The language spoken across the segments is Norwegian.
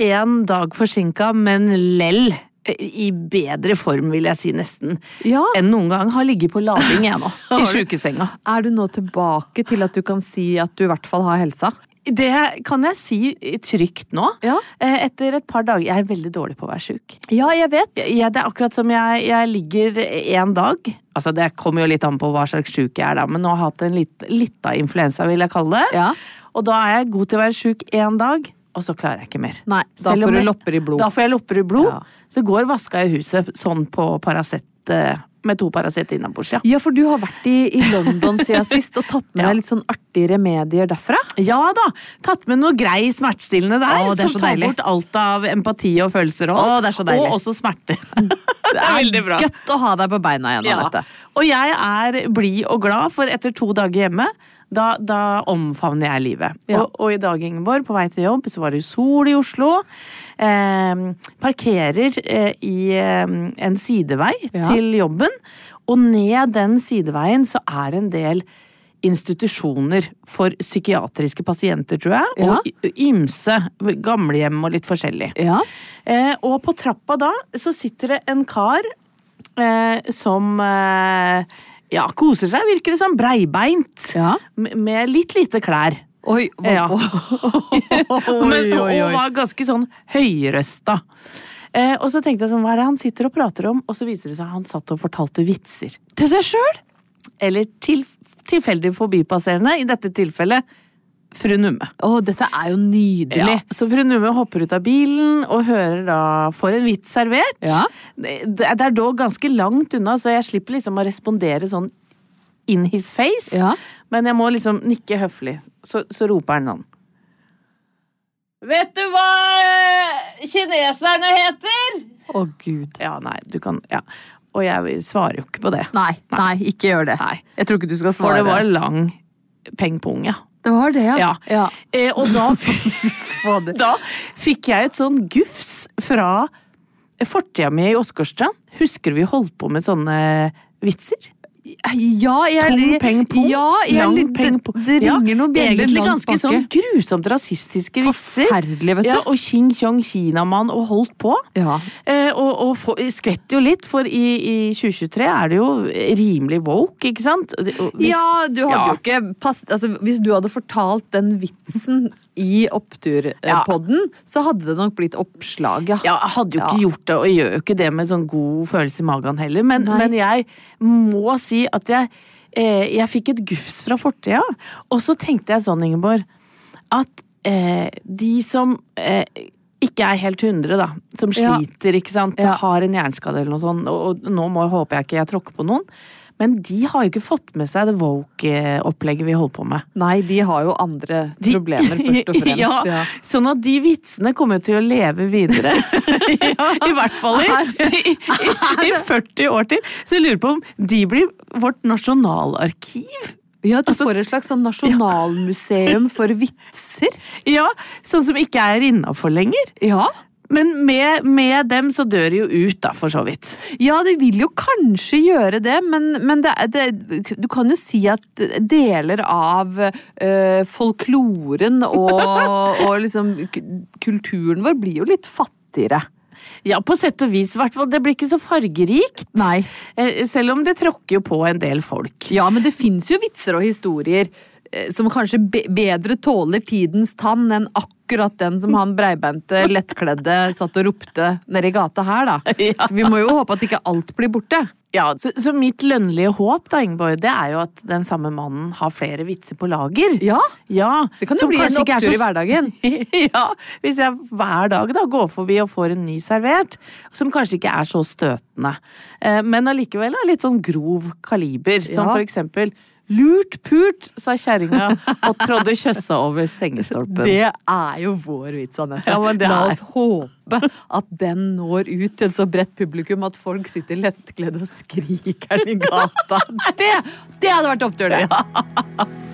En dag forsinka, men lell. I bedre form, vil jeg si nesten. Ja. Enn noen gang. Har ligget på lading, jeg nå. I sjukesenga. Er du nå tilbake til at du kan si at du i hvert fall har helsa? Det kan jeg si trygt nå. Ja. Eh, Etter et par dager Jeg er veldig dårlig på å være sjuk. Ja, jeg vet. Ja, det er akkurat som jeg, jeg ligger en dag Altså, Det kommer jo litt an på hva slags sjuk jeg er, da, men nå har jeg hatt en litt, litt av influensa, vil jeg kalle det. Ja. Og da er jeg god til å være sjuk én dag, og så klarer jeg ikke mer. Nei, da får du lopper i blod. Da får jeg lopper i blod. Ja. Så går vaska i huset sånn på Paracet eh, med to Paracet innabords, ja. Ja, for du har vært i, i London siden sist og tatt med Ja. deg litt sånn artige remedier derfra. Ja da! Tatt med noe grei smertestillende der, Å, det er som så tar deilig. bort alt av empati og følelser og alt. deilig. Og også smerte. det er veldig bra. Godt å ha deg på beina igjen, Ja. Anette. Og jeg er blid og glad, for etter to dager hjemme, da, da omfavner jeg livet. Ja. Og, og i dag, Ingeborg, på vei til jobb, så var det sol i Oslo. Eh, parkerer eh, i eh, en sidevei Ja. til jobben, og ned den sideveien så er en del institusjoner for psykiatriske pasienter, tror jeg. Ja. Og ymse gamlehjem og litt forskjellig. Ja. Eh, og på trappa da så sitter det en kar eh, som eh, ja, koser seg, virker det som. Breibeint. Ja. Med litt lite klær. Oi, oi, Ja. oi, Men, oi, Og var ganske sånn høyrøsta. Eh, og så tenkte jeg sånn, hva er det han sitter og prater om? Og så viser det seg at han satt og fortalte vitser. Til seg sjøl? Eller til, tilfeldig forbipasserende, i dette tilfellet fru Numme. Å, dette er jo nydelig. Ja, så fru Numme hopper ut av bilen og hører da Får en vits servert. Ja. Det, det er dog ganske langt unna, så jeg slipper liksom å respondere sånn in his face. Ja. Men jeg må liksom nikke høflig. Så, så roper han sånn Vet du hva eh, kineserne heter? Å, gud. Ja, nei, du kan Ja. Og jeg svarer jo ikke på det. Nei, nei, ikke gjør det. Nei. Jeg tror ikke du skal For det var lang pengpung, ja. Det var det, ja. Ja. Eh, og da, da fikk jeg et sånn gufs fra fortida mi i Åsgårdstrand. Husker du vi holdt på med sånne vitser? Ja, jeg Tung peng på. Ja, jeg, det, det ringer noen bjeller Egentlig ganske sånn grusomt rasistiske vitser. Forferdelig, vet du. Ja, og Xing Chong Kinamann og holdt på. Ja. Eh, og og skvetter jo litt, for i, i 2023 er det jo rimelig woke, ikke sant? Hvis- ja, du hadde Ja. jo ikke pass, altså, Hvis du hadde fortalt den vitsen i Oppturpodden, så hadde det nok blitt oppslag, ja. Ja, jeg hadde jo ikke Ja. gjort det, og gjør jo ikke det med sånn god følelse i magen heller. Men, men jeg må si at jeg, eh, jeg fikk et gufs fra fortida. Og så tenkte jeg sånn, Ingeborg, at eh, de som eh, ikke er helt hundre, da, som Ja. sliter, ikke sant, Ja. har en hjerneskade eller noe sånt, og, og nå må, håper jeg ikke jeg tråkker på noen, men de har jo ikke fått med seg det woke-opplegget vi holder på med. Nei, de har jo andre De- problemer, først og fremst. ja, ja. Sånn at de vitsene kommer til å leve videre. I hvert fall i, i, i, i 40 år til. Så jeg lurer på om de blir vårt nasjonalarkiv. Ja, du Altså- får et slags sånn nasjonalmuseum for vitser. Ja, Sånn som ikke er innafor lenger. Ja. Men med, med dem så dør de jo ut, da, for så vidt. Ja, de vil jo kanskje gjøre det, men, men det, det, du kan jo si at deler av øh, folkloren og, og liksom kulturen vår blir jo litt fattigere. Ja, på sett og vis, i hvert fall. Det blir ikke så fargerikt. Nei. Eh, Selv om det tråkker jo på en del folk. Ja, men det fins jo vitser og historier som kanskje bedre tåler tidens tann enn akkurat den som han breibente, lettkledde satt og ropte nede i gata her, da. Ja. Så vi må jo håpe at ikke alt blir borte. Ja, så, så mitt lønnlige håp, da, Ingeborg, det er jo at den samme mannen har flere vitser på lager. Ja, Ja, det kan jo bli en opptur opptur i hverdagen. ja, hvis jeg hver dag da går forbi og får en ny servert, som kanskje ikke er så støtende, eh, men allikevel er litt sånn grov kaliber, som Ja. for eksempel Lurt pult, sa kjerringa og trådde kjøssa over sengestolpen. Det er jo vår vits, Anette. Ja, La oss håpe at den når ut til et så bredt publikum at folk sitter lettkledd og skriker den i gata. Det, det hadde vært opptur, det!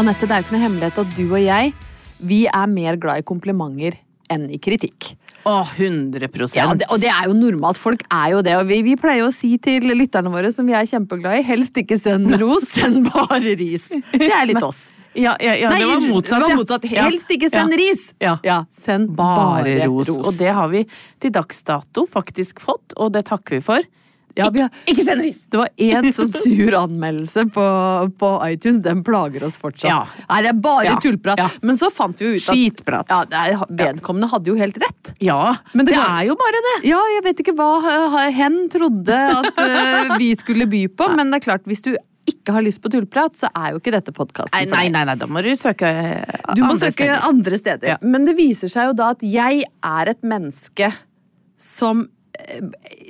Anette, det er jo ikke noe hemmelighet at du og jeg vi er mer glad i komplimenter enn i kritikk. Å, 100 Ja, det, Og det er jo normalt. Folk er jo det. Og vi, vi pleier å si til lytterne våre, som vi er kjempeglade i, helst ikke send ros, send bare ris. Det er litt oss. Ja, ja, ja, det var motsatt. Det var motsatt. Helst ikke send ris! Ja. send Bare, ros. Og det har vi til dags dato faktisk fått, og det takker vi for. Ja, vi har, Ikke send ris! det var én sånn sur anmeldelse på, på iTunes. Den plager oss fortsatt. Ja. Nei, det er bare Ja. tullprat. Ja. Men så fant vi jo ut at Skitprat. ja, vedkommende hadde jo helt rett. Ja, Men det det, er jo bare det. Ja, jeg vet ikke hva hen trodde at uh, vi skulle by på, men det er klart, hvis du ikke har lyst på tullprat, så er jo ikke dette podkasten Nei, for deg. nei, nei, da må du søke eh, Du må andre søke steder. andre steder. Men det viser seg jo da at jeg er et menneske som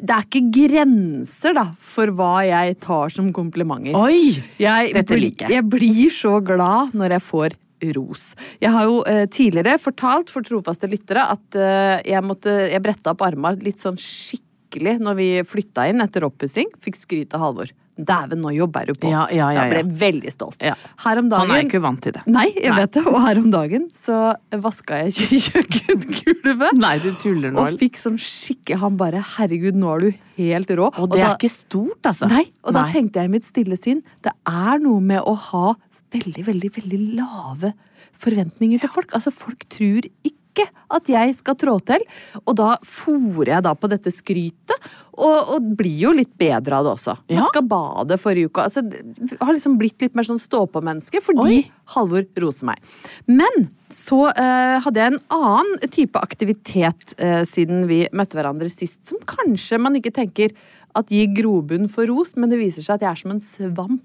Det er ikke grenser, da, for hva jeg tar som komplimenter. Oi! Jeg, Dette liker jeg. jeg blir så glad når jeg får ros. Jeg har jo eh, tidligere fortalt for trofaste lyttere at eh, jeg måtte Jeg bretta opp armene litt sånn skikkelig når vi flytta inn etter oppussing. Fikk skryt av Halvor. Dæven, nå jobber du på. Ja, ja, ja, Jeg ble veldig stolt. Ja. Her om dagen Han er ikke vant til det. Nei, jeg Nei. vet det. Og her om dagen så vaska jeg kjø- kjøkkengulvet. Nei, du tuller nå. Og fikk sånn skikke Han bare 'herregud, nå er du helt rå'. Og det da- er ikke stort, altså. Nei, og da Nei. tenkte jeg i mitt stille sinn Det er noe med å ha veldig, veldig, veldig lave forventninger til folk. Altså, folk tror ikke at jeg skal trå til. Og da fòrer jeg da på dette skrytet, og, og blir jo litt bedre av det også. Ja. Jeg skal bade forrige uke. Altså, har liksom blitt litt mer sånn stå-på-menneske fordi Oi. Halvor roser meg. Men så eh, hadde jeg en annen type aktivitet eh, siden vi møtte hverandre sist, som kanskje man ikke tenker at gir grobunn for ros, men det viser seg at jeg er som en svamp.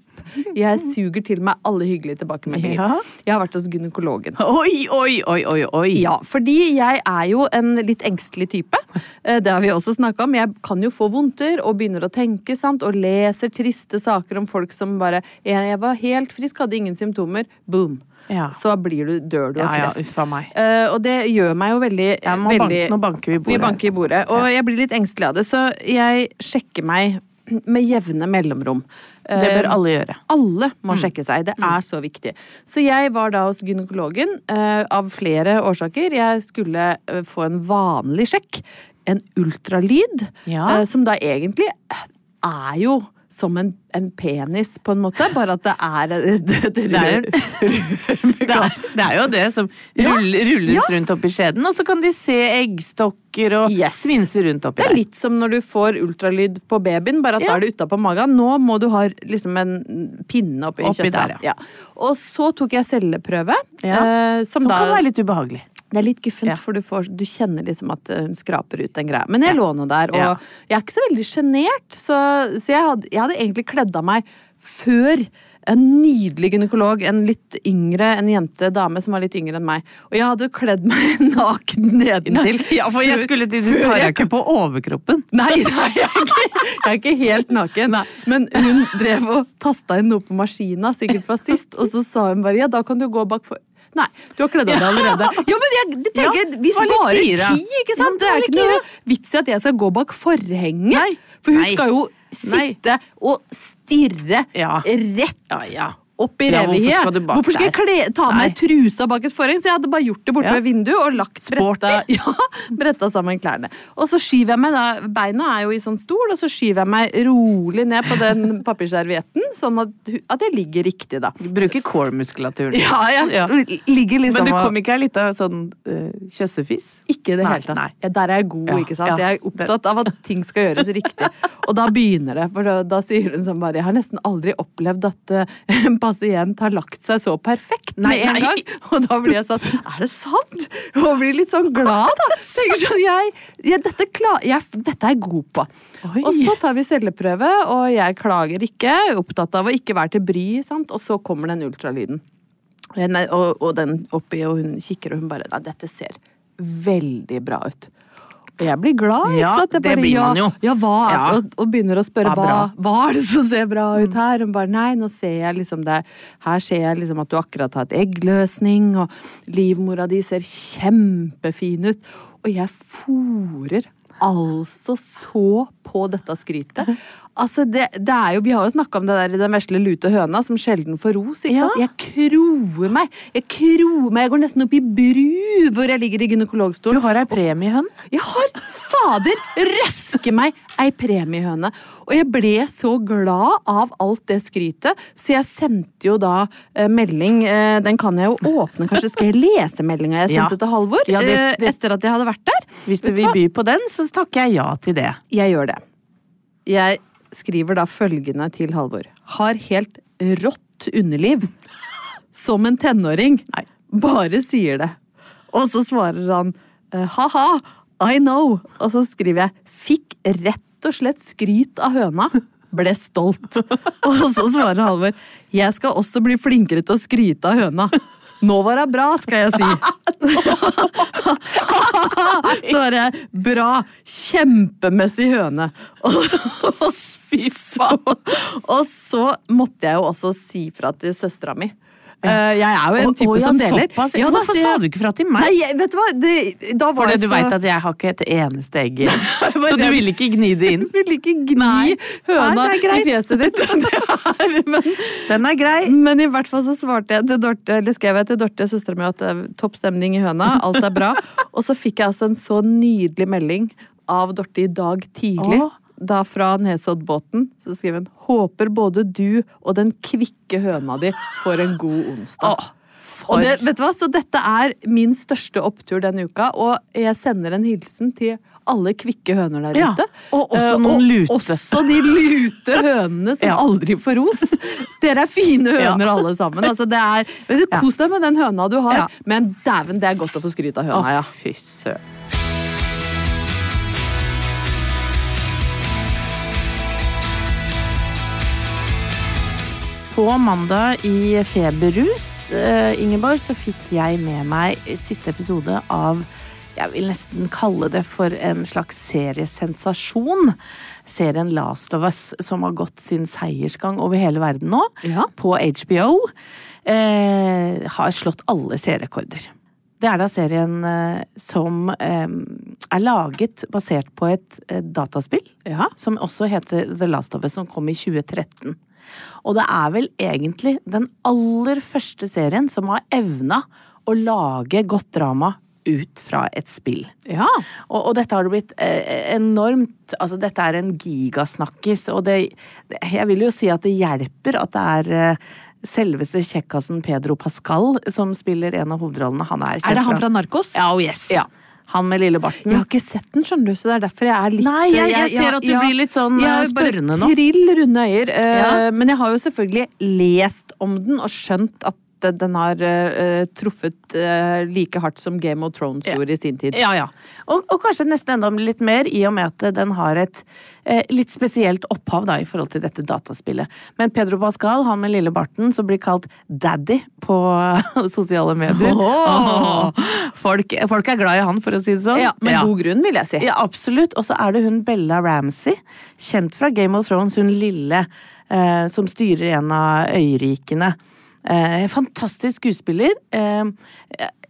Jeg suger til meg alle hyggelige tilbakemeldinger. Ja. Jeg har vært hos gynekologen. Oi, oi, oi, oi, oi. Ja, fordi jeg er jo en litt engstelig type. Eh, Det har vi også snakka om. Jeg kan jo få vondter og begynner å tenke, sant, og leser triste saker om folk som bare Jeg jeg var helt frisk, hadde ingen symptomer. Boom. Ja. Så blir du, dør du av Ja, ja, kreft. meg. Uh, og det gjør meg jo veldig, veldig bank, nå banker vi bordet. Vi banker i bordet. Og jeg blir litt engstelig av det, så jeg sjekker meg med jevne mellomrom. Det bør Eh, alle gjøre. alle må sjekke seg. Det er så viktig. Så jeg var da hos gynekologen eh, av flere årsaker. Jeg skulle få en vanlig sjekk. En ultralyd. Ja. som da egentlig er jo som en, en penis, på en måte. Bare at det er et, et, Det er, det, er, det er jo det som ruller, rulles Ja. rundt oppi skjeden, og så kan de se eggstokker og Yes. svinse rundt oppi Det er der. litt som når du får ultralyd på babyen, bare at Ja. da er det utapå magen. Nå må du ha liksom en pinne oppi, Oppi kjøttet. der, ja. Og så tok jeg celleprøve, Ja. eh, som, Som da kan være litt ubehagelig. Det er litt guffent, Ja. for du, får, du kjenner liksom at hun skraper ut den greia. Men jeg Ja. lå nå der, og Ja. jeg er ikke så veldig sjenert, så, så jeg, hadde, jeg hadde egentlig kledd av meg før En nydelig gynekolog. En litt yngre, en jente, dame som var litt yngre enn meg. Og jeg hadde kledd meg naken nedentil. Ja, for jeg skulle til Du tar jeg ikke på overkroppen. Nei, nei jeg, er ikke, jeg er ikke helt naken. Nei. Men hun drev og tasta inn noe på maskina, sikkert fra sist, og så sa hun bare ja, da kan du gå bak for Nei, du har kledd av deg allerede. Ja, men jeg tenker, Ja, Vi sparer tid, ikke sant? det er ikke noe vits i at jeg skal gå bak forhenget. Nei. For hun Nei. skal jo Nei. sitte og stirre Ja. rett Ja, ja. Opp i Ja, hvorfor Hvorfor skal jeg kle, ta Nei. med trusa bak et forheng? Så jeg hadde bare gjort det borte Ja. ved vinduet og lagt bretta, ja, bretta sammen klærne. Og så skyver jeg meg da, beina er jo i sånn stol, og så skyver jeg meg rolig ned på den papirservietten, sånn at, at jeg ligger riktig, da. Du bruker core-muskulaturen. Ja, jeg Ja. ligger liksom Men du kom ikke ei lita sånn uh, kjøssefis? Ikke i det hele tatt. Ja, der er jeg god, ikke sant. Jeg er opptatt av at ting skal gjøres riktig. Og da begynner det. For da, da sier hun sånn bare Jeg har nesten aldri opplevd at en pasient har lagt seg så perfekt med Nei, en nei. gang. Og da blir jeg sånn Er det sant? Og blir litt sånn glad, da. Tenker sånn, jeg, jeg, dette, klar, jeg, dette er jeg god på. Oi. Og så tar vi celleprøve, og jeg klager ikke. Opptatt av å ikke være til bry, sant? og så kommer den ultralyden. Og, og den oppi, og hun kikker, og hun bare Nei, dette ser veldig bra ut. Jeg blir glad, ikke sant? Det blir man jo. Ja, hva? Ja. Og, og begynner å spørre hva. Mm. hva er det som ser bra ut her? Og bare nei, nå ser jeg liksom det Her ser jeg liksom at du akkurat har et eggløsning, og livmora di ser kjempefin ut. Og jeg fòrer altså så på dette skrytet. Altså, det, det er jo, Vi har jo snakka om det der i den vesle lute høna som sjelden får ros. ikke Ja. sant? Jeg kroer meg. Jeg kroer meg. Jeg går nesten opp i bru hvor jeg ligger i gynekologstolen. Du har ei premiehøne? Jeg har fader røske meg ei premiehøne. Og jeg ble så glad av alt det skrytet, så jeg sendte jo da eh, melding. Eh, den kan jeg jo åpne, kanskje skal jeg lese meldinga jeg Ja. sendte til Halvor? Ja, det- eh, det- etter at jeg hadde vært der? Hvis du vil by på den, så takker jeg ja til det. Jeg gjør det. Jeg skriver da følgende til Halvor. Har helt rått underliv. Som en tenåring. Nei. Bare sier det. Og så svarer han eh, ha-ha, I know. Og så skriver jeg fikk rett og slett skryt av høna. Ble stolt. Og så svarer Halvor jeg skal også bli flinkere til å skryte av høna. Nå var det bra, skal jeg si. Så var det bra. Kjempemessig høne. Og, så måtte jeg jo også si fra til søstera mi. Eh, Jeg er jo en type å, ja, som deler. såpass. Ja, Hvorfor så sa du ikke fra til meg? Nei, jeg- vet du hva? Det, Fordi jeg du så veit at jeg har ikke et eneste egg i. Så du ville ikke gni det inn? Jeg vil ikke gni Nei. høna Nei, i fjeset ditt. Det er, men, Den er grei. men i hvert fall så svarte jeg til Dorte, eller skrev jeg til Dorte, søstera mi, at det er topp stemning i høna, alt er bra. Og så fikk jeg altså en så nydelig melding av Dorte i dag tidlig. Åh. Da fra Nesoddbåten. Så skriver hun håper både du og den kvikke høna di får en god onsdag. Åh, Og det, vet du hva? Så dette er min største opptur denne uka, og jeg sender en hilsen til alle kvikke høner der Ja, ute. og også Eh, noen lute. Også de lute hønene som Ja. aldri får ros. Dere er fine Ja. høner alle sammen. Altså, det er, vet du, Kos deg med den høna du har, Ja. men dæven, det er godt å få skryt av høna, ja. fy søren. På mandag i Feberrus, eh, Ingeborg, så fikk jeg med meg siste episode av jeg vil nesten kalle det for en slags seriesensasjon. Serien Last of Us, som har gått sin seiersgang over hele verden nå. Ja. På HBO. Eh, har slått alle seerrekorder. Det er da serien eh, som eh, er laget basert på et eh, dataspill. Ja. Som også heter The Last of Us, som kom i 2013. Og det er vel egentlig den aller første serien som har evna å lage godt drama ut fra et spill. Ja. Og, og dette har det blitt eh, enormt Altså, dette er en gigasnakkis, og det, det Jeg vil jo si at det hjelper at det er eh, selveste kjekkasen Pedro Pascal som spiller en av hovedrollene. Han er, Er det han fra Narkos? Ja, oh yes. Ja. Han med lille barten. Jeg har ikke sett den, skjønner du, så det er derfor jeg er litt Nei, jeg- jeg ser at du blir litt sånn, jeg eh, bare spørrende nå. Trill runde øyer. Uh, Ja. Men jeg har jo selvfølgelig lest om den og skjønt at at den har uh, truffet uh, like hardt som Game of Thrones gjorde i sin tid. Ja, ja. Og, og kanskje nesten enda litt mer, i og med at den har et uh, litt spesielt opphav da, i forhold til dette dataspillet. Men Pedro Pascal, han med lille barten, som blir kalt daddy på sosiale medier Åh! folk, folk er glad i han, for å si det sånn. Ja, Med god grunn, vil jeg si. Ja, absolutt. Og så er det hun Bella Ramsey, kjent fra Game of Thrones, hun lille som styrer en av øyrikene. Eh, fantastisk skuespiller. Eh,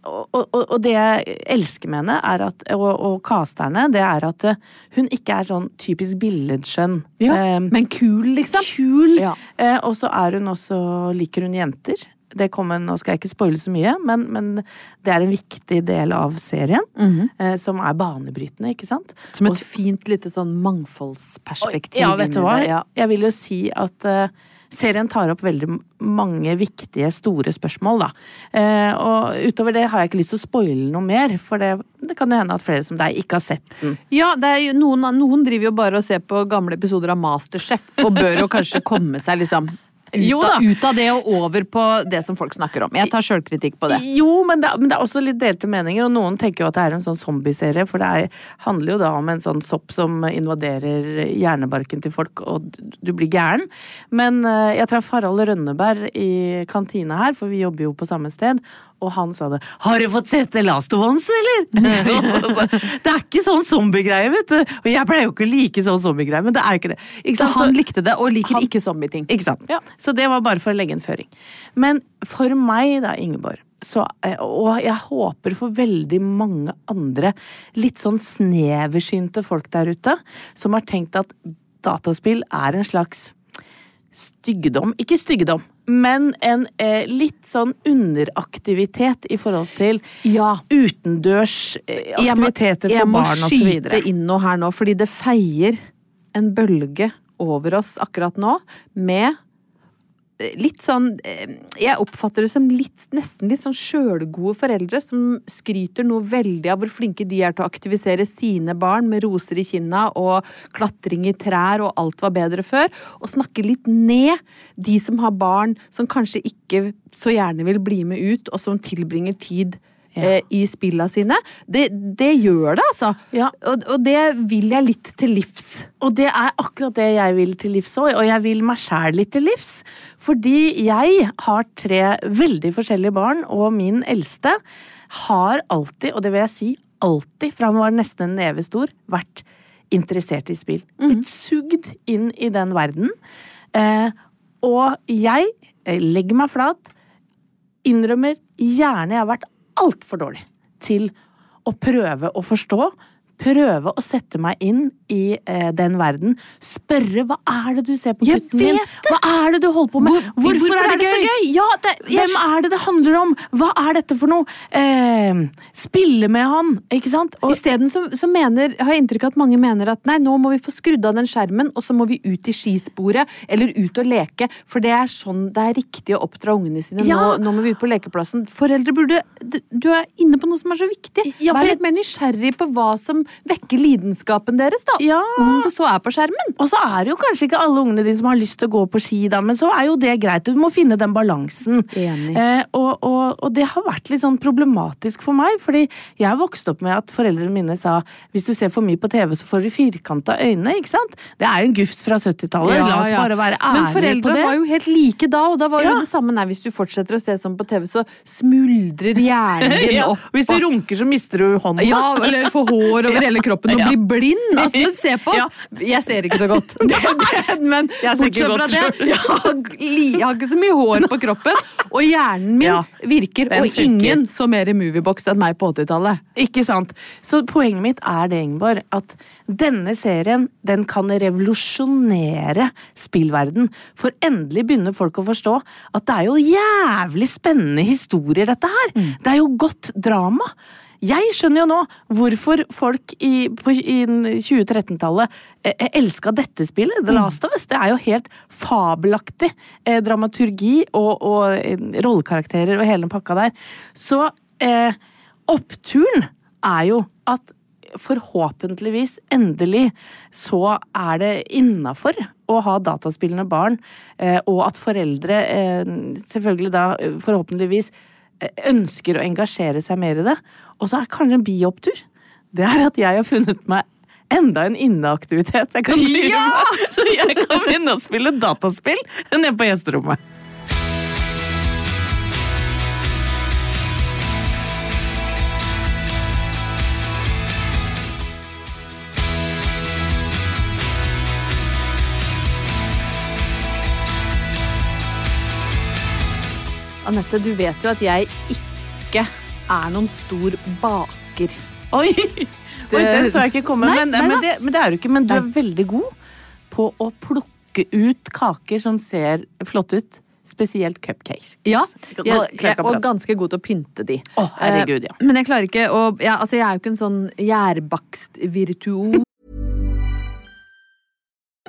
og, og, og det jeg elsker med henne, er at, og, og casterne, det er at eh, hun ikke er sånn typisk billedskjønn. Ja, Eh, men kul, liksom. kul. Ja. Eh, og så er hun også Liker hun jenter? Det kommer, Nå skal jeg ikke spoile så mye, men, men det er en viktig del av serien. eh, som er banebrytende, ikke sant? Som et fint lite sånn mangfoldsperspektiv. ja, vet du hva? det, Ja. Jeg vil jo si at serien tar opp veldig mange viktige, store spørsmål, da. Eh, og utover det har jeg ikke lyst til å spoile noe mer, for det, det kan jo hende at flere som deg ikke har sett den. Ja, jo noen, noen driver jo bare og ser på gamle episoder av Masterchef, og bør jo kanskje komme seg liksom ut, Jo da. av, ut av det og over på det som folk snakker om. Jeg tar sjølkritikk på det. Jo, men det, men det er også litt delte meninger, og noen tenker jo at det er en sånn zombieserie, for det er, handler jo da om en sånn sopp som invaderer hjernebarken til folk, og du- du blir gæren. Men eh, jeg traff Harald Rønneberg i kantina her, for vi jobber jo på samme sted, og han sa det 'Har du fått sett The Last of Us, eller?' Det er ikke sånn zombiegreie, vet du. Og jeg pleier jo ikke å like sånn zombiegreie, men det er ikke det. Ikke Så han likte det, og liker Han- ikke zombieting. Ikke sant? Ja. Så det var bare for å legge en føring. Men for meg da, Ingeborg, så, eh, og jeg håper for veldig mange andre litt sånn sneversynte folk der ute, som har tenkt at dataspill er en slags styggedom. Ikke styggedom, men en eh, litt sånn underaktivitet i forhold til Ja. utendørs eh, Jeg må- aktiviteter jeg for barn barn og så skyte inn noe her nå, fordi det feier en bølge over oss akkurat nå med litt sånn eh, Jeg oppfatter det som litt, nesten litt sånn sjølgode foreldre som skryter noe veldig av hvor flinke de er til å aktivisere sine barn med roser i kinna og klatring i trær og alt var bedre før, og snakker litt ned de som har barn som kanskje ikke så gjerne vil bli med ut, og som tilbringer tid Ja. eh, i spillene sine. Det, det gjør det, altså. Ja. Og, og det vil jeg litt til livs. Og det er akkurat det jeg vil til livs òg, og jeg vil meg sjæl litt til livs. Fordi jeg har tre veldig forskjellige barn, og min eldste har alltid, og det vil jeg si alltid, fra han var nesten en neve stor, vært interessert i spill. Blitt sugd inn i den verden. Eh, og jeg legger meg flat, innrømmer gjerne jeg har vært altfor dårlig til å prøve å forstå. Prøve å sette meg inn i eh, den verden. Spørre hva er det du ser på gutten min? Hva er det du holder på med? Hvor- hvorfor er det så gøy? Ja, det- jeg- Hvem er det det handler om? Hva er dette for noe? Eh, spille med han, ikke sant? Og, Isteden så, så mener, har jeg inntrykk av at mange mener at nei, nå må vi få skrudd av den skjermen, og så må vi ut i skisporet, eller ut og leke, for det er sånn det er riktig å oppdra ungene sine. Ja. Nå, nå må vi ut på lekeplassen. Foreldre burde Du er inne på noe som er så viktig. Ja, Vær litt mer nysgjerrig på hva som vekker lidenskapen deres, da. Ja. Om det så er på skjermen. Og så er det jo kanskje ikke alle ungene dine som har lyst til å gå på ski, da, men så er jo det greit. Du må finne den balansen. Eh, og, og, og det har vært litt sånn problematisk for meg, fordi jeg vokste opp med at foreldrene mine sa hvis du ser for mye på TV, så får du firkanta øyne, ikke sant? Det er jo en gufs fra 70-tallet. La oss Ja, ja. bare være Men ærlige på foreldra foreldrene var jo helt like da, og da var Ja. jo det samme. Nei, hvis du fortsetter å se sånn på TV, så smuldrer hjernen din Ja, opp. hvis du runker, så mister du hånda. Ja, eller får hår over hele kroppen og Ja. bli blind. Altså, men se på oss! Jeg ser ikke så godt. Det, det, men bortsett fra det, jeg har, jeg har ikke så mye hår på kroppen, og hjernen min virker. Og ingen så mer i moviebox enn meg på 80-tallet. Ikke sant? Så poenget mitt er det, Ingeborg, at denne serien den kan revolusjonere spillverden. For endelig begynner folk å forstå at det er jo jævlig spennende historier, dette her. Det er jo godt drama. Jeg skjønner jo nå hvorfor folk i, på, i 2013-tallet eh, elska dette spillet. The Last of Us. Det er jo helt fabelaktig eh, dramaturgi og, og eh, rollekarakterer og hele den pakka der. Så eh, oppturen er jo at forhåpentligvis, endelig, så er det innafor å ha dataspillende barn, eh, og at foreldre eh, selvfølgelig da eh, forhåpentligvis eh, ønsker å engasjere seg mer i det. Og så er kanskje en biopptur. Det er at jeg har funnet meg enda en inneaktivitet jeg kan drive med. Så jeg kan begynne å spille dataspill nede på gjesterommet. Anette, du vet jo at jeg ikke er noen stor baker. Oi! Oi, den så jeg ikke komme. Nei, men, nei men, det, men det er du ikke. Men du er veldig god på å plukke ut kaker som ser flotte ut. Spesielt cupcakes. Ja, jeg, jeg, og ganske god til å pynte de. Å, herregud, ja. Eh, Men jeg klarer ikke å ja, altså Jeg er jo ikke en sånn gjærbakstvirtuos.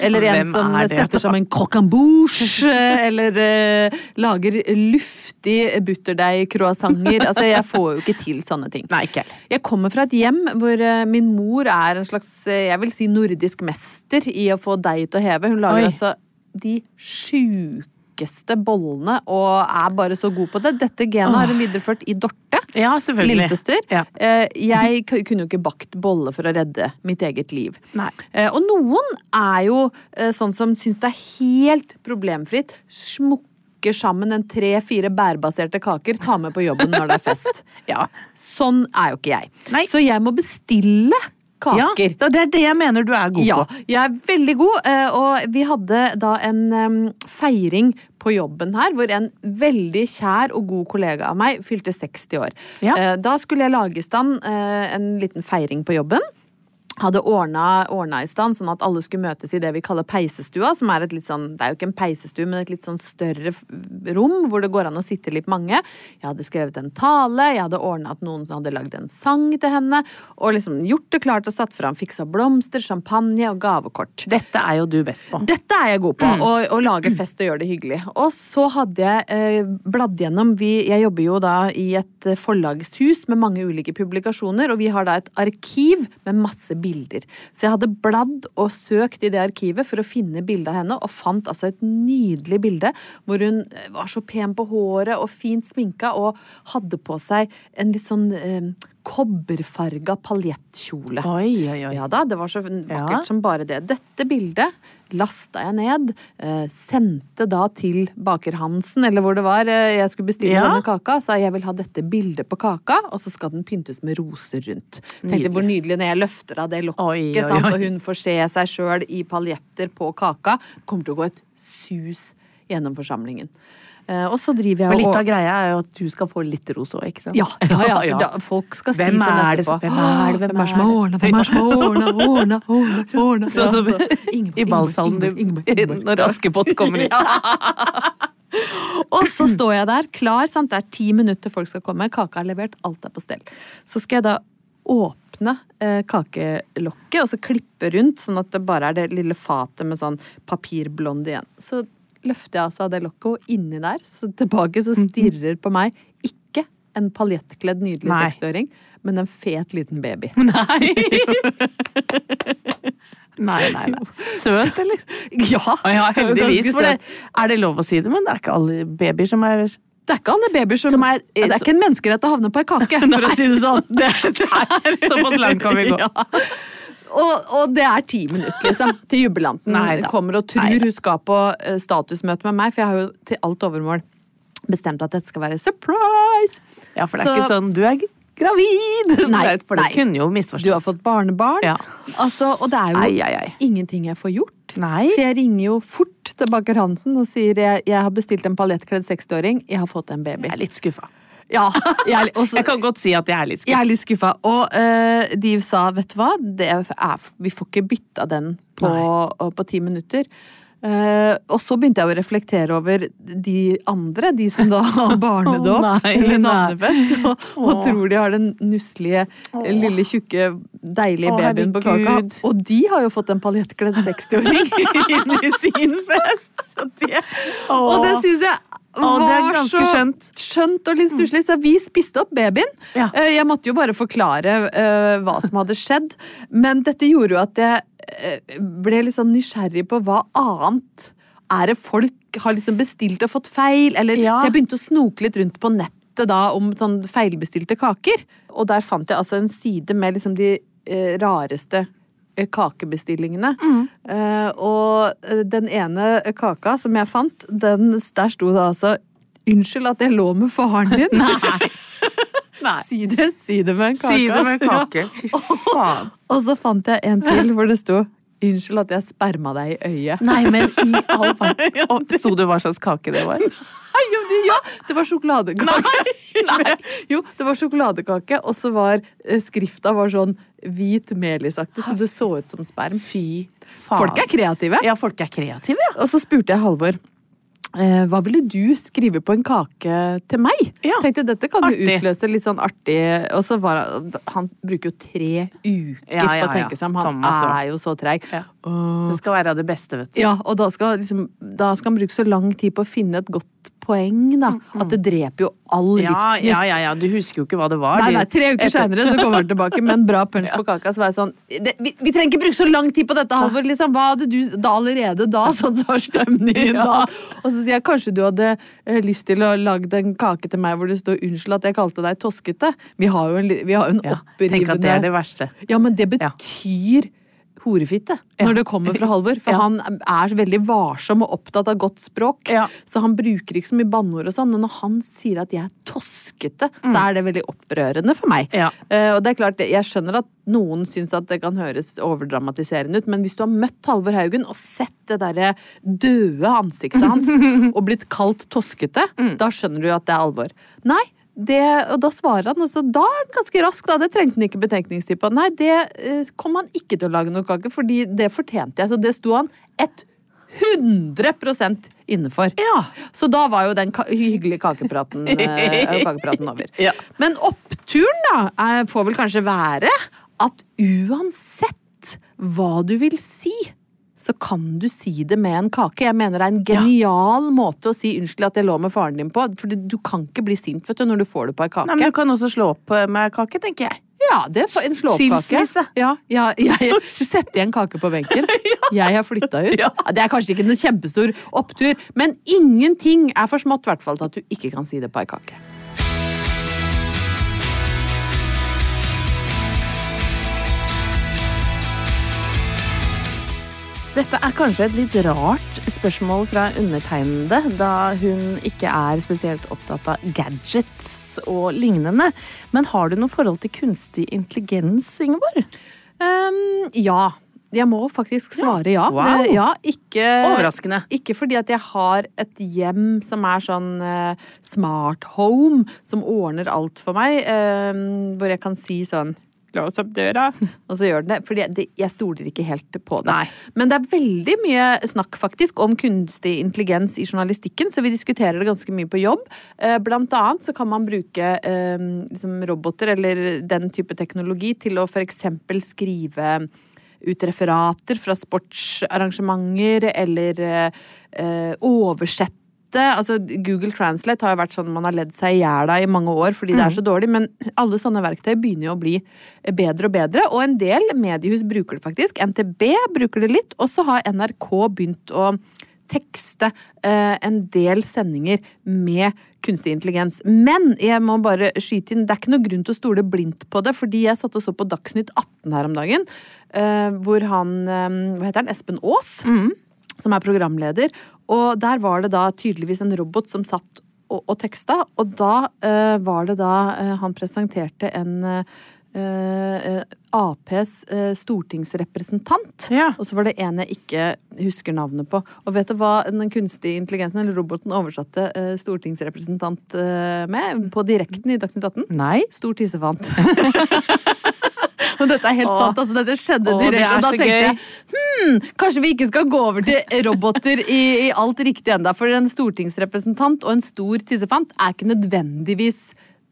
Eller en Hvem som er setter sammen croque en bouche, eller uh, lager luftig butterdeig-croissanter. Altså, jeg får jo ikke til sånne ting. Nei, ikke heller. Jeg kommer fra et hjem hvor uh, min mor er en slags uh, jeg vil si nordisk mester i å få deig til å heve. Hun lager Oi. altså de sjukeste bollene og er bare så god på det. Dette genet har hun videreført i Dorte. Ja. Lillesøster. Ja. Eh, Jeg kunne jo ikke bakt bolle for å redde mitt eget liv. Nei. Eh, Og noen er jo eh, sånn som syns det er helt problemfritt. Smukke sammen en tre-fire bærbaserte kaker, ta med på jobben når det er fest. Ja. Sånn er jo ikke jeg. Nei. Så jeg må bestille Ja, det er det jeg mener du er god Ja, på. jeg er veldig god, eh, og vi hadde da en feiring på jobben her, hvor en veldig kjær og god kollega av meg fylte 60 år. Ja. Eh, Da skulle jeg lage i stand eh, en liten feiring på jobben. Hadde ordna, i stand sånn at alle skulle møtes i det vi kaller peisestua, som er et litt sånn, det er jo ikke en peisestue, men et litt sånn større rom, hvor det går an å sitte litt mange. Jeg hadde skrevet en tale, jeg hadde ordna at noen hadde lagd en sang til henne, og liksom gjort det klart og satt fram, fiksa blomster, champagne og gavekort. Dette er jo du best på. Dette er jeg god på, å, å lage fest og gjøre det hyggelig. Og så hadde jeg eh, bladd gjennom vi, Jeg jobber jo da i et forlagshus med mange ulike publikasjoner, og vi har da et arkiv med masse bilder. Så jeg hadde bladd og søkt i det arkivet for å finne bilde av henne, og fant altså et nydelig bilde hvor hun eh, var så pen på håret og fint sminka og hadde på seg en litt sånn eh, kobberfarga paljettkjole. Oi, oi, oi. Ja da, det var så vakkert Ja. som bare det. Dette bildet lasta jeg ned, eh, sendte da til baker Hansen, eller hvor det var eh, jeg skulle bestille Ja. denne kaka. Sa jeg vil ha dette bildet på kaka, og så skal den pyntes med roser rundt. Tenkte Nydelig. hvor nydelig når jeg løfter av det lokket, sant? og hun får se seg sjøl i paljetter på kaka. Kommer til å gå et sus gjennom forsamlingen. Eh, og så driver jeg Men litt av greia er jo at du skal få litt ros òg, ikke sant? ja, ja, ja, da, folk skal si sånn er etterpå. hvem er det, hvem Hvem er som har ordna, hvem er som har ordna, ordna, ordna. Sånn som i ballsalen når Askepott kommer inn. Og Og så står jeg der klar, sant? det er ti minutter folk skal komme, kaka er levert, alt er på stell. Så skal jeg da åpne eh, kakelokket og så klippe rundt, sånn at det bare er det lille fatet med sånn papirblond igjen. Så løfter jeg altså av det lokket, og inni der, så tilbake, så stirrer på meg ikke en paljettkledd nydelig seksåring, men en fet liten baby. Nei! nei, nei, nei. Søt, eller? Ja, Ja, heldigvis. Det, er det lov å si det, men det er ikke alle babyer som er Det er ikke alle babyer som, Som er- Det er ikke en menneskerett å havne på ei kake, for å si det sånn. Det, det er, Såpass langt kan vi gå. Ja. Og, og det er ti minutter, liksom, til jubilanten kommer og tror Neida. hun skal på eh, statusmøte med meg, for jeg har jo til alt overmål bestemt at dette skal være surprise. Ja, for det er Så- ikke sånn 'du er gravid'! Nei, Det for det nei. kunne jo misforstås. Du har fått barnebarn. Ja. Altså, og det er jo ei, ei, ei. ingenting jeg får gjort. Nei. Så jeg ringer jo fort til baker Hansen og sier jeg, jeg har bestilt en paljettkledd 60-åring, jeg har fått en baby. Jeg er litt skuffa. Ja, jeg, også, Jeg kan godt si at jeg er litt Jeg er litt skuffa. Og uh, de sa, vet du hva, det er, vi får ikke bytta den på, på ti minutter. Uh, og så begynte jeg å reflektere over de andre, de som da har barnedåp oh, eller navnefest, og, og tror de har den nusselige, lille, tjukke, deilige babyen på kaka. Og de har jo fått en paljettkledd 60-åring inn i sin fest! Så det, og det syns jeg Å, det er var så skjønt. skjønt og litt stusslig, så vi spiste opp babyen. Ja. Eh, Jeg måtte jo bare forklare uh, hva som hadde skjedd, men dette gjorde jo at jeg eh, ble litt sånn nysgjerrig på hva annet er det folk har liksom bestilt og fått feil, eller Ja. Så jeg begynte å snoke litt rundt på nettet da om sånn feilbestilte kaker, og der fant jeg altså en side med liksom de eh, rareste eh, kakebestillingene. Eh, og eh, den ene kaka som jeg fant, den, der sto det altså Unnskyld at jeg lå med faren din. Nei. Si det, si det med en kake. Si det med en kake. Fy faen. Og så fant jeg en til hvor det sto Unnskyld at jeg sperma deg i øyet. Nei, men i all verden. Så du hva slags kake det var? Nei, jo, det, ja, det var sjokoladekake. Jo, det var sjokoladekake, og så var skrifta var sånn hvit melisaktig, så det så ut som sperm. Fy faen. Folk er kreative. Ja, folk er kreative, ja. Og så spurte jeg Halvor eh, hva ville du skrive på en kake til meg? Ja. Tenkte Dette kan jo utløse litt sånn artig Og så var han Han bruker jo tre uker Ja, ja, på å tenke seg om. Han Thomas er jo så treig. Det skal være det beste, vet du. Ja, og da skal, liksom, da skal han bruke så lang tid på å finne et godt poeng, da. At det dreper jo all Ja, livsgnist. ja, ja, ja, du husker jo ikke hva det var. Nei, nei, Tre uker seinere så kommer han tilbake med en bra punch på kaka. Så var jeg sånn det, vi, vi trenger ikke bruke så lang tid på dette, Halvor! Liksom. Hva hadde du da allerede da? Sånn så var stemningen da. Og så sier jeg kanskje du hadde eh, lyst til å lage en kake til meg hvor det står 'unnskyld at jeg kalte deg toskete'. Vi har jo en, vi har en Ja, opprivende tenk at det er det verste. Ja, men det betyr horefitte når det kommer fra Halvor. For Ja. han er veldig varsom og opptatt av godt språk. Ja. Så han bruker ikke så mye banneord og sånn. Men når han sier at jeg er toskete, så er det veldig opprørende for meg. Mm. Ja. Eh, og det er klart, jeg skjønner at noen syns at det kan høres overdramatiserende ut, men hvis du har møtt Halvor Haugen og sett det derre døde ansiktet hans og blitt kalt toskete, Mm. da skjønner du at det er alvor. Nei, det, og da svarer han, altså, da er han ganske rask, da. Det trengte han ikke betenkningstid på. Nei, det eh, kom han ikke til å lage noe kake, fordi det fortjente jeg. Så det sto han 100% innenfor. Ja. Så da var jo den ka hyggelige kakepraten, eh, kakepraten over. Ja. Men oppturen da, får vel kanskje være at uansett hva du vil si, så kan du si det med en kake. Jeg mener det er en genial måte å si 'unnskyld at jeg lå med faren din' på. For du kan ikke bli sint vet du, når du får det på ei kake. Nei, men du kan også slå opp eh, med kake, tenker jeg. Ja, det er en slåoppkake. Skilsmisse. Ja, ja, jeg, du setter igjen kake på benken. Jeg har flytta ut. Ja. Ja, Det er kanskje ikke en kjempestor opptur, men ingenting er for smått i hvert fall til at du ikke kan si det på ei kake. Dette er kanskje et litt rart spørsmål fra undertegnede, da hun ikke er spesielt opptatt av gadgets og lignende. Men har du noe forhold til kunstig intelligens, Ingeborg? Um, ja. Jeg må faktisk svare ja. Wow. Ja ikke, Overraskende. Ikke fordi at jeg har et hjem som er sånn uh, smart home, som ordner alt for meg, Uh, hvor jeg kan si sånn Lås opp døra. Og så gjør den det. For jeg stoler ikke helt på det. Nei. Men det er veldig mye snakk faktisk om kunstig intelligens i journalistikken, så vi diskuterer det ganske mye på jobb. Eh, Blant annet så kan man bruke eh, liksom roboter eller den type teknologi til å eksempel skrive ut referater fra sportsarrangementer, eller eh, eh, oversette Altså, Google Translate har jo vært sånn man har ledd seg i hjel av i mange år fordi det er så dårlig, men alle sånne verktøy begynner jo å bli bedre og bedre, og en del mediehus bruker det faktisk. NTB bruker det litt, og så har NRK begynt å tekste eh, en del sendinger med kunstig intelligens. Men jeg må bare skyte inn, det er ikke noe grunn til å stole blindt på det, fordi jeg satt og så på Dagsnytt 18 her om dagen, eh, hvor han eh, Hva heter han? Espen Aas, som er programleder, og der var det da tydeligvis en robot som satt og, og teksta, og da eh, var det da eh, han presenterte en eh, eh, Aps eh, stortingsrepresentant. Ja. Og så var det en jeg ikke husker navnet på. Og vet du hva den kunstige intelligensen eller roboten oversatte eh, stortingsrepresentant med på direkten i Dagsnytt 18? Nei. Stor tissefant. Og dette er helt Åh. sant. altså Dette skjedde Åh, direkte. Og da tenkte gøy. jeg hmm, kanskje vi ikke skal gå over til roboter i, i alt riktig enda. For en stortingsrepresentant og en stor tissefant er ikke nødvendigvis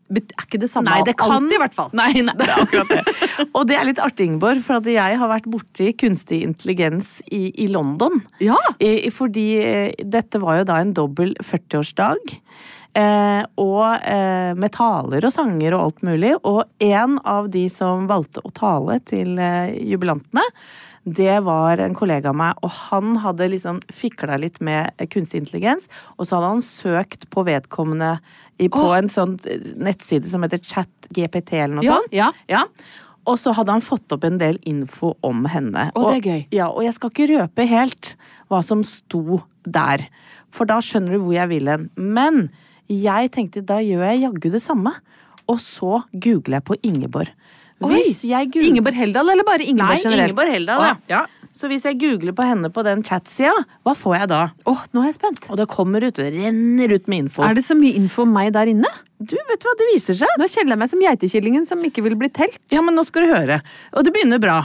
Er ikke det samme Nei, det kan alltid, i hvert fall. Nei, nei, det er akkurat det. Og det er litt artig, Ingeborg, for at jeg har vært borti kunstig intelligens i, i London. Ja. I, i- fordi eh, dette var jo da en dobbel 40-årsdag. Eh, og eh, med taler og sanger og alt mulig. Og en av de som valgte å tale til eh, jubilantene, det var en kollega av meg, og han hadde liksom fikla litt med kunstig intelligens. Og så hadde han søkt på vedkommende i, på oh. en sånn nettside som heter ChatGPT eller noe Ja, sånt. ja. Ja. Og så hadde han fått opp en del info om henne. Å, det er gøy. Ja, og jeg skal ikke røpe helt hva som sto der, for da skjønner du hvor jeg vil hen. Men jeg tenkte da gjør jeg jaggu det samme. Og så googler jeg på Ingeborg. Oi! Hvis jeg googler Ingeborg Heldal, eller bare Ingeborg Nei, generelt? Ingeborg Heldal, ja. ja. Så hvis jeg googler på henne på den chatsida, hva får jeg da? Åh, nå er jeg spent. Og det kommer ut, det renner ut med info. Er det så mye info om meg der inne? Du, vet du hva, det viser seg. Nå kjeller jeg meg som geitekillingen som ikke vil bli telt. Ja, men nå skal du høre. Og det begynner bra.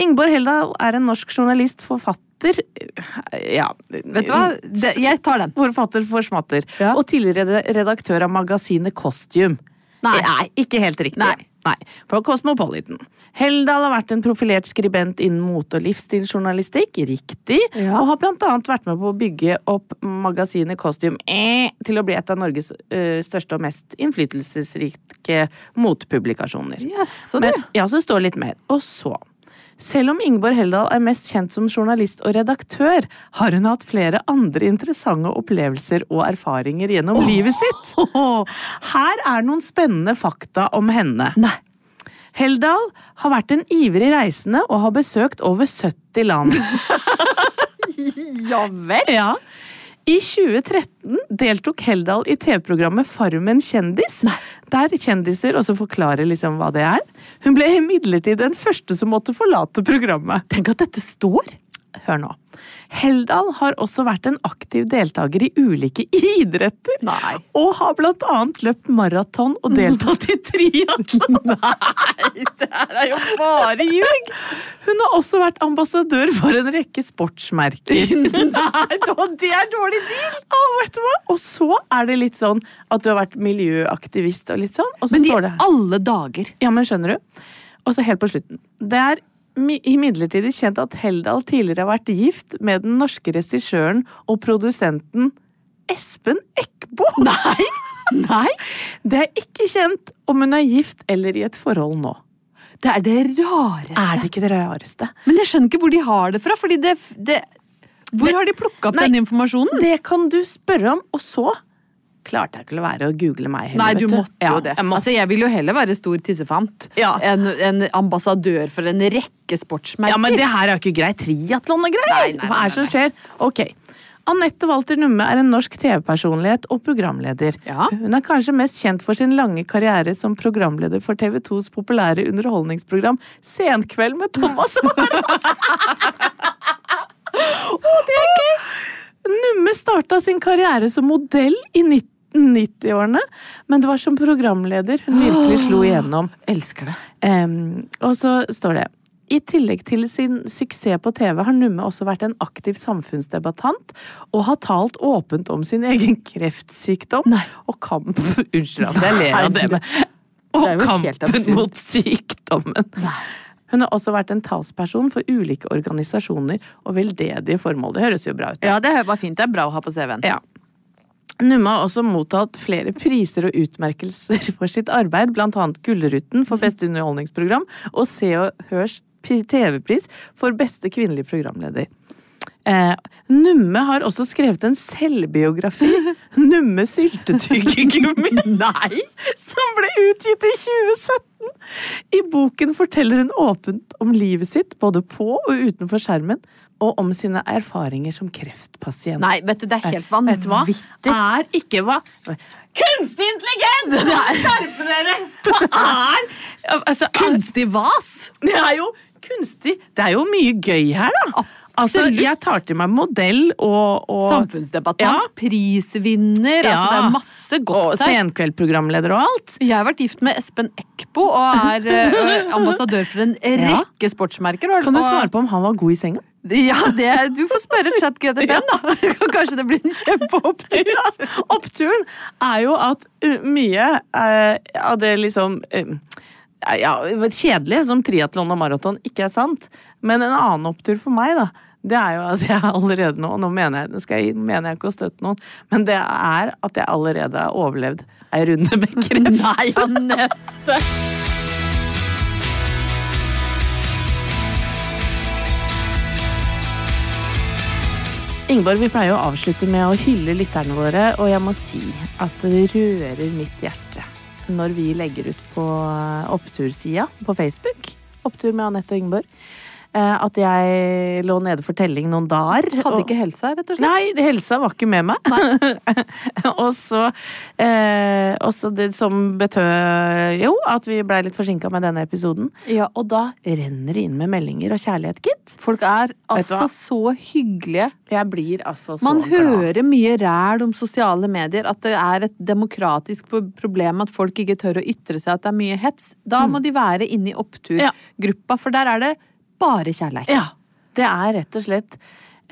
Ingeborg Heldal er en norsk journalist, forfatter Ja. Vet du hva? Det, jeg tar den. Forfatter for smatter. Ja. Og tidligere redaktør av magasinet Costume. Nei. ikke helt riktig. Nei. Nei, For Cosmopolitan. Heldal har vært en profilert skribent innen mote- og livsstilsjournalistikk, riktig, Ja. og har blant annet vært med på å bygge opp magasinet Costume eh, til å bli et av Norges eh, største og mest innflytelsesrike motepublikasjoner. Yes. Men, ja, så står det litt mer. Og så selv om Ingeborg Heldal er mest kjent som journalist og redaktør, har hun hatt flere andre interessante opplevelser og erfaringer gjennom livet sitt. Her er noen spennende fakta om henne. Nei. Heldal har vært en ivrig reisende og har besøkt over 70 land. Ja vel? Ja. I 2013 deltok Heldal i TV-programmet Farmen kjendis, der kjendiser også forklarer liksom hva det er. Hun ble imidlertid den første som måtte forlate programmet. Tenk at dette står. Hør nå. Heldal har også vært en aktiv deltaker i ulike idretter. Nei. Og har blant annet løpt maraton og deltatt i triatlon. Nei, det her er jo bare ljug! Hun har også vært ambassadør for en rekke sportsmerker. Nei, det er dårlig deal! Og vet du hva? Og så er det litt sånn at du har vært miljøaktivist og litt sånn. Og så Men i alle dager. Ja, men skjønner du? Og så helt på slutten. Det er imidlertid kjent at Heldal tidligere har vært gift med den norske regissøren og produsenten Espen Eckbo. Nei! Nei! Det er ikke kjent om hun er gift eller i et forhold nå. Det er det rareste. Er det ikke det rareste? Men jeg skjønner ikke hvor de har det fra, fordi det, det Hvor har de plukka opp den informasjonen? Det kan du spørre om, og så klarte jeg ikke å være å google meg heller. Nei, du måtte Ja, jo det. jeg måtte. Altså, jeg vil jo heller være stor tissefant Ja. enn en ambassadør for en rekke sportsmerker. Ja, men det her er jo ikke greit. Triatlon og greier! Hva er det som skjer? Ok. Anette Walter Numme er en norsk TV-personlighet og programleder. Ja. Hun er kanskje mest kjent for sin lange karriere som programleder for TV 2s populære underholdningsprogram Senkveld med Thomas Warholm. Å, det er gøy! Numme starta sin karriere som modell i 90-årene, men det var som programleder. Hun virkelig slo igjennom. Elsker det. Um, og så står det i tillegg til sin suksess på TV har Numme også vært en aktiv samfunnsdebattant og har talt åpent om sin egen kreftsykdom og kamp. Unnskyld at jeg ler av det, men Og kampen mot sykdommen. Hun har også vært en talsperson for ulike organisasjoner og veldedige formål. Det høres jo bra ut. Ja, det var fint. Det er bra å ha på CV-en. Ja. Numme har også mottatt flere priser og utmerkelser for sitt arbeid, annet Gullruten for beste underholdningsprogram og Se og Hørs TV-pris for beste kvinnelige programleder. Eh, Numme har også skrevet en selvbiografi, Numme syltetyggegummi, Nei! som ble utgitt i 2017. I boken forteller hun åpent om livet sitt, både på og utenfor skjermen, og om sine erfaringer som kreftpasient. Nei, vet du, det er helt hva? vanvittig. Er ikke hva Kunstig intelligens! Skjerpe dere! Hva er altså, Kunstig vas! Det er jo kunstig Det er jo mye gøy her, da. Altså, jeg tar til meg modell og, og Samfunnsdebattant, Ja. prisvinner, altså det er masse og godt her. senkveldprogramleder og alt. Jeg har vært gift med Espen Eckbo og er uh, ambassadør for en rekke sportsmerker. Og, Kan du svare på om han var god i senga? Ja, det, du får spørre ChatGTP-en, da. Kanskje det blir en kjempeopptur. Oppturen er jo at mye uh, av det liksom uh, ja, kjedelige som triatlon og maraton ikke er sant. Men en annen opptur for meg, da, det er jo at jeg allerede nå Nå mener jeg, jeg, mener jeg ikke å støtte noen, men det er at jeg allerede har overlevd ei runde med kreft. Nei, Anette! Ingeborg, vi pleier å avslutte med å hylle lytterne våre, og jeg må si at det rører mitt hjerte når vi legger ut på opptursida på Facebook, Opptur med Anette og Ingeborg, eh, at jeg lå nede for telling noen dager. Hadde og- ikke helsa, rett og slett. Nei, helsa var ikke med meg. og så, eh, også det som betød jo at vi blei litt forsinka med denne episoden. Ja. Og da renner det inn med meldinger og kjærlighet, gitt. Folk er altså så hyggelige. Jeg blir altså så Man glad. hører mye ræl om sosiale medier, at det er et demokratisk problem at folk ikke tør å ytre seg, at det er mye hets. Da må de være inne i oppturgruppa, for der er det bare kjærleik. Ja. Det er rett og slett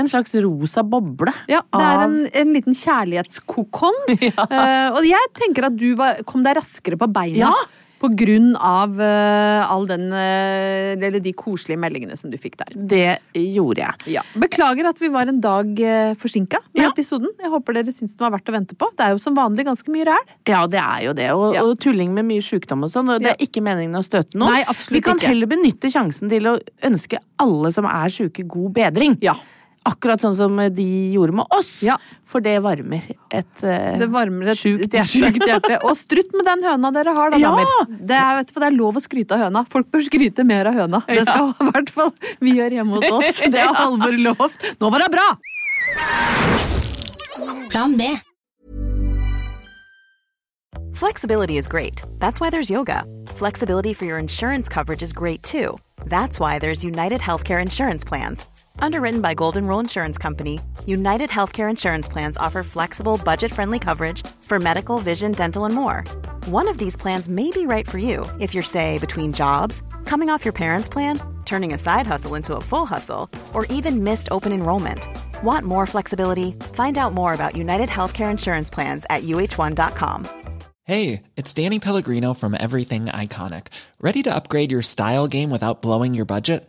en slags rosa boble. Ja, det er en, en liten kjærlighetskokong. Eh, og jeg tenker at du var, kom deg raskere på beina. Ja. På grunn av eh, all den eh, Eller de koselige meldingene som du fikk der. Det gjorde jeg. Ja. Beklager at vi var en dag uh, forsinka med Ja. episoden. Jeg håper dere syns den var verdt å vente på. Det er jo som vanlig ganske mye ræl. Ja, det er jo det. Og, Ja. og tulling med mye sjukdom og sånn. Og det er ikke meningen å støte noen. Nei, absolutt Vi kan ikke. heller benytte sjansen til å ønske alle som er sjuke, god bedring. Ja. Akkurat sånn som de gjorde med oss. Ja. For det varmer et uh, Det varmer et sjukt hjerte. sjukt hjerte. Og strutt med den høna dere har, da, Ja! damer. Det er, vet du, det er lov å skryte av høna. Folk bør skryte mer av høna. Det skal i hvert fall vi gjøre hjemme hos oss. Det har Halvor lovt. Nå var det bra! Plan B. Flexibility is great. That's why there's yoga. Flexibility for your insurance coverage is great too. That's why there's United Healthcare Insurance Plans. Underwritten by Golden Rule Insurance Company, United Healthcare Insurance Plans offer flexible, budget friendly coverage for medical, vision, dental, and more. One of these plans may be right for you if you're, say, between jobs, coming off your parents' plan, turning a side hustle into a full hustle, or even missed open enrollment. Want more flexibility? Find out more about United Healthcare Insurance Plans at uh1.com. Hey, it's Danny Pellegrino from Everything Iconic. Ready to upgrade your style game without blowing your budget?